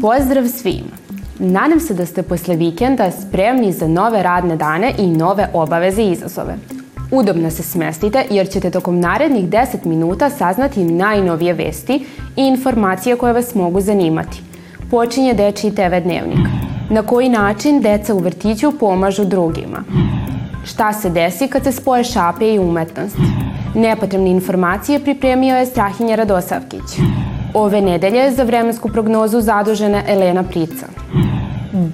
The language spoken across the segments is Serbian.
Pozdrav svima! Nadam se da ste posle vikenda spremni za nove radne dane i nove obaveze i izazove. Udobno se smestite jer ćete tokom narednih 10 minuta saznati najnovije vesti i informacije koje vas mogu zanimati. Počinje Dečiji TV dnevnik. Na koji način deca u vrtiću pomažu drugima? Šta se desi kad se spoje šape i umetnost? Nepotrebne informacije pripremio je Strahinja Radosavkić. Ove nedelje za vremensku prognozu zadužena Elena Prica.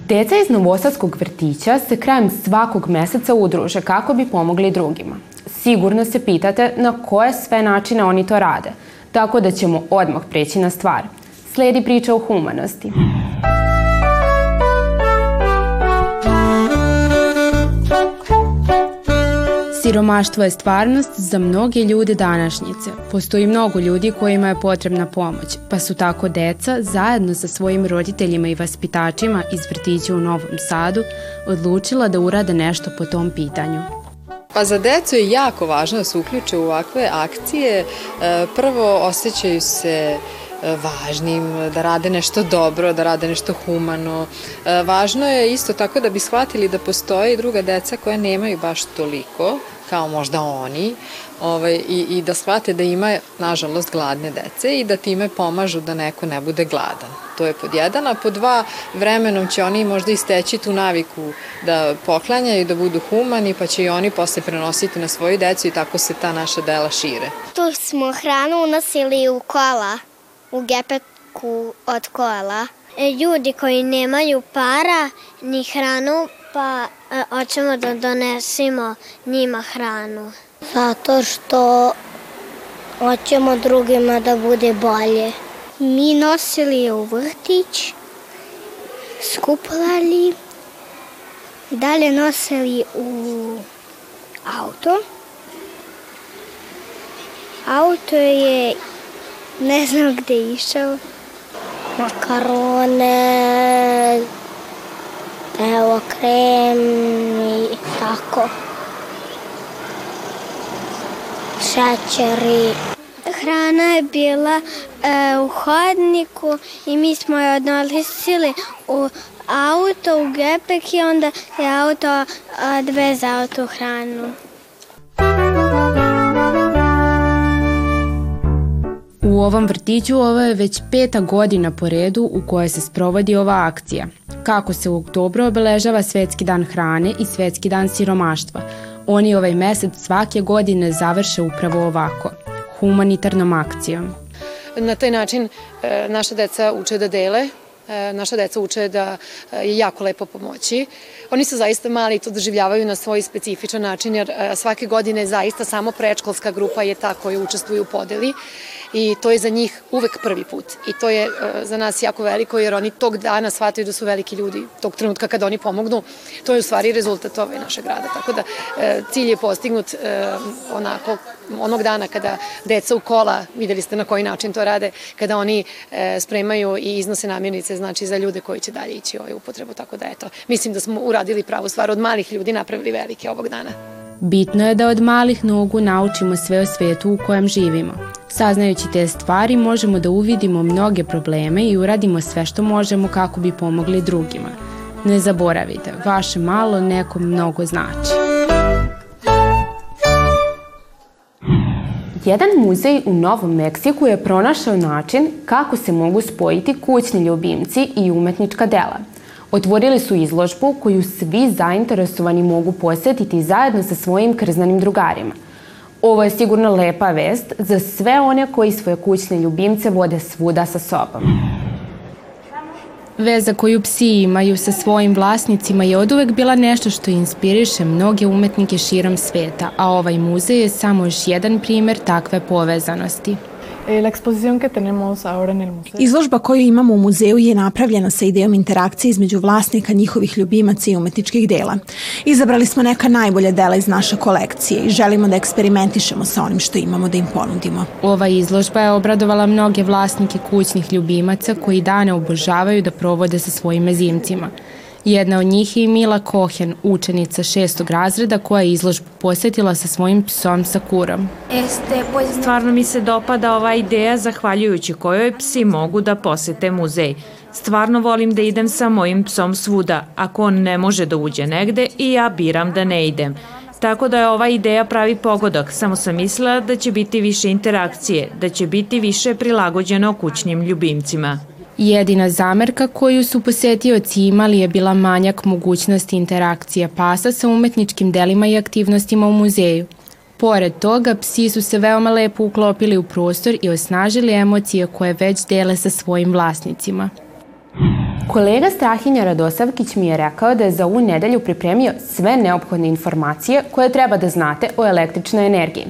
Deca iz Novosadskog vrtića se krajem svakog meseca udruže kako bi pomogli drugima. Sigurno se pitate na koje sve načine oni to rade, tako da ćemo odmah preći na stvar. Sledi priča o humanosti. Siromaštvo je stvarnost za mnoge ljude današnjice. Postoji mnogo ljudi kojima je potrebna pomoć, pa su tako deca, zajedno sa svojim roditeljima i vaspitačima iz vrtića u Novom Sadu, odlučila da urade nešto po tom pitanju. Pa za decu je jako važno da se uključe u ovakve akcije. E, prvo osjećaju se E, važnim, da rade nešto dobro, da rade nešto humano. E, važno je isto tako da bi shvatili da postoje i druga deca koja nemaju baš toliko, kao možda oni, ovaj, i, i da shvate da ima, nažalost, gladne dece i da time pomažu da neko ne bude gladan. To je pod jedan, a pod dva, vremenom će oni možda isteći tu naviku da poklanjaju, da budu humani, pa će i oni posle prenositi na svoju decu i tako se ta naša dela šire. Tu smo hranu unosili u kola u gepeku od kola. E, ljudi koji nemaju para ni hranu, pa e, hoćemo da donesimo njima hranu. Zato što hoćemo drugima da bude bolje. Mi nosili u vrtić, skupljali, dalje nosili u auto. Auto je Ne znam gde je išao. Makarone, evo krem i tako. Šećeri. Hrana je bila e, u hodniku i mi smo je odnosili u auto, u gepek i onda je auto odvezao tu hranu. U ovom vrtiću ovo je već peta godina po redu u kojoj se sprovodi ova akcija. Kako se u oktobru obeležava Svetski dan hrane i Svetski dan siromaštva. Oni ovaj mesec svake godine završe upravo ovako, humanitarnom akcijom. Na taj način e, naša deca uče da dele, e, naša deca uče da je jako lepo pomoći. Oni su zaista mali i to doživljavaju na svoj specifičan način, jer svake godine zaista samo prečkolska grupa je ta koja učestvuje u podeli i to je za njih uvek prvi put. I to je e, za nas jako veliko jer oni tog dana shvataju da su veliki ljudi, tog trenutka kada oni pomognu, to je u stvari rezultat ove našeg rada. Tako da e, cilj je postignut e, onako onog dana kada deca u kola, videli ste na koji način to rade, kada oni spremaju i iznose namirnice, znači za ljude koji će dalje ići u ovaj upotrebu, tako da eto, mislim da smo uradili pravu stvar od malih ljudi napravili velike ovog dana. Bitno je da od malih nogu naučimo sve o svetu u kojem živimo. Saznajući te stvari možemo da uvidimo mnoge probleme i uradimo sve što možemo kako bi pomogli drugima. Ne zaboravite, vaše malo nekom mnogo znači. Jedan muzej u Novom Meksiku je pronašao način kako se mogu spojiti kućni ljubimci i umetnička dela. Otvorili su izložbu koju svi zainteresovani mogu posetiti zajedno sa svojim krznanim drugarima – Ovo je sigurno lepa vest za sve one koji svoje kućne ljubimce vode svuda sa sobom. Veza koju psi imaju sa svojim vlasnicima je oduvek bila nešto što inspiriše mnoge umetnike širom sveta, a ovaj muzej je samo još jedan primer takve povezanosti. Eh, la exposición que tenemos ahora en el museo. Izložba koju imamo u muzeju je napravljena sa idejom interakcije između vlasnika, njihovih ljubimaca i umetničkih dela. Izabrali smo neka najbolja dela iz naše kolekcije i želimo da eksperimentišemo sa onim što imamo da im ponudimo. Ova izložba je obradovala mnoge vlasnike kućnih ljubimaca koji dane obožavaju da provode sa svojim mezimcima. Jedna od njih je i Mila Kohen, učenica šestog razreda koja je izložbu posetila sa svojim psom Sakurom. Stvarno mi se dopada ova ideja zahvaljujući kojoj psi mogu da posete muzej. Stvarno volim da idem sa mojim psom svuda. Ako on ne može da uđe negde i ja biram da ne idem. Tako da je ova ideja pravi pogodak, samo sam mislila da će biti više interakcije, da će biti više prilagođeno kućnim ljubimcima. Jedina zamerka koju su posetioci imali je bila manjak mogućnosti interakcije pasa sa umetničkim delima i aktivnostima u muzeju. Pored toga, psi su se veoma lepo uklopili u prostor i osnažili emocije koje već dele sa svojim vlasnicima. Kolega Strahinja Radosavkić mi je rekao da je za ovu nedelju pripremio sve neophodne informacije koje treba da znate o električnoj energiji.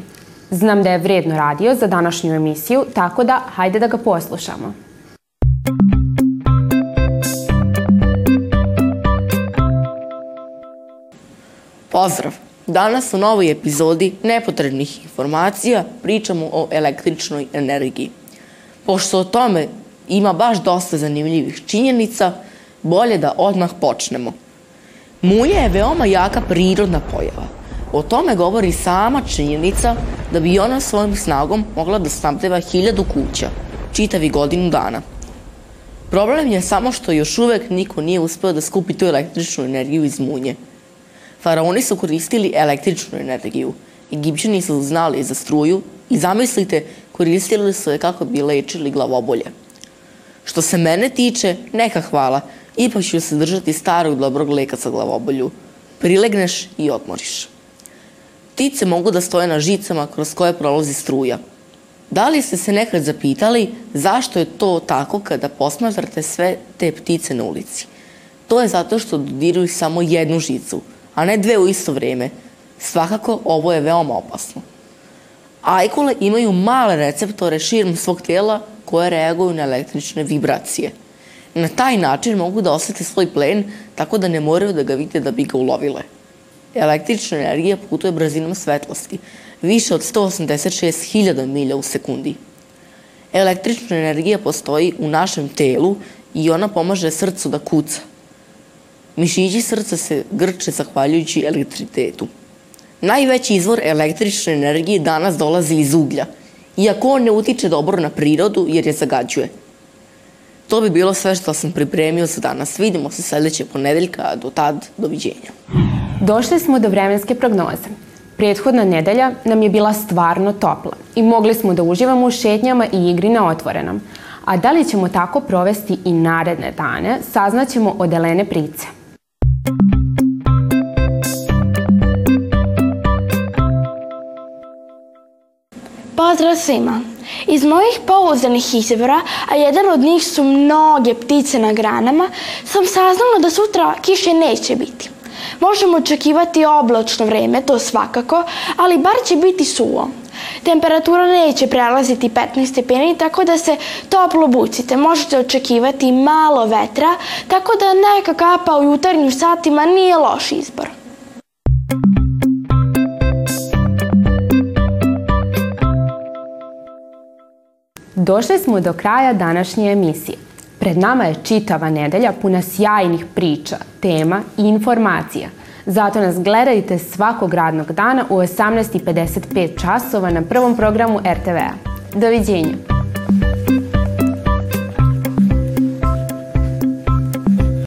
Znam da je vredno radio za današnju emisiju, tako da hajde da ga poslušamo. Pozdrav! Danas u novoj epizodi nepotrebnih informacija pričamo o električnoj energiji. Pošto o tome ima baš dosta zanimljivih činjenica, bolje da odmah počnemo. Muja je veoma jaka prirodna pojava. O tome govori sama činjenica da bi ona svojim snagom mogla da snabdeva hiljadu kuća, čitavi godinu dana. Problem je samo što još uvek niko nije uspeo da skupi tu električnu energiju iz munje. Faraoni su koristili električnu energiju. Egipćani su znali za struju i zamislite, koristili su je kako bi lečili glavobolje. Što se mene tiče, neka hvala, ipak ću se držati starog dobrog leka za glavobolju. Prilegneš i odmoriš. Ptice mogu da stoje na žicama kroz koje prolazi struja. Da li ste se nekad zapitali zašto je to tako kada posmatrate sve te ptice na ulici? To je zato što dodiruju samo jednu žicu, a ne dve u isto vreme. Svakako, ovo je veoma opasno. Ajkule imaju male receptore širom svog tijela koje reaguju na električne vibracije. Na taj način mogu da osete svoj plen tako da ne moraju da ga vide da bi ga ulovile. Električna energija putuje brzinom svetlosti, više od 186.000 milja u sekundi. Električna energija postoji u našem telu i ona pomaže srcu da kuca. Mišići srca se grče zahvaljujući elektritetu. Najveći izvor električne energije danas dolazi iz uglja, iako on ne utiče dobro na prirodu jer je zagađuje. To bi bilo sve što sam pripremio za danas. Vidimo se sledeće ponedeljka, do tad, doviđenja. Došli smo do vremenske prognoze. Prethodna nedelja nam je bila stvarno topla i mogli smo da uživamo u šetnjama i igri na otvorenom. A da li ćemo tako provesti i naredne dane, saznaćemo od Elene Price. Pozdrav svima! Iz mojih pouzdanih izvora, a jedan od njih su mnoge ptice na granama, sam saznala da sutra kiše neće biti. Možemo očekivati oblačno vreme, to svakako, ali bar će biti suvo. Temperatura neće prelaziti 15 stepeni, tako da se toplo bucite. Možete očekivati malo vetra, tako da neka kapa u jutarnjim satima nije loš izbor. Došli smo do kraja današnje emisije. Pred nama je čitava nedelja puna sjajnih priča, tema i informacija. Zato nas gledajte svakog radnog dana u 18.55 časova na prvom programu RTV-a. Doviđenja!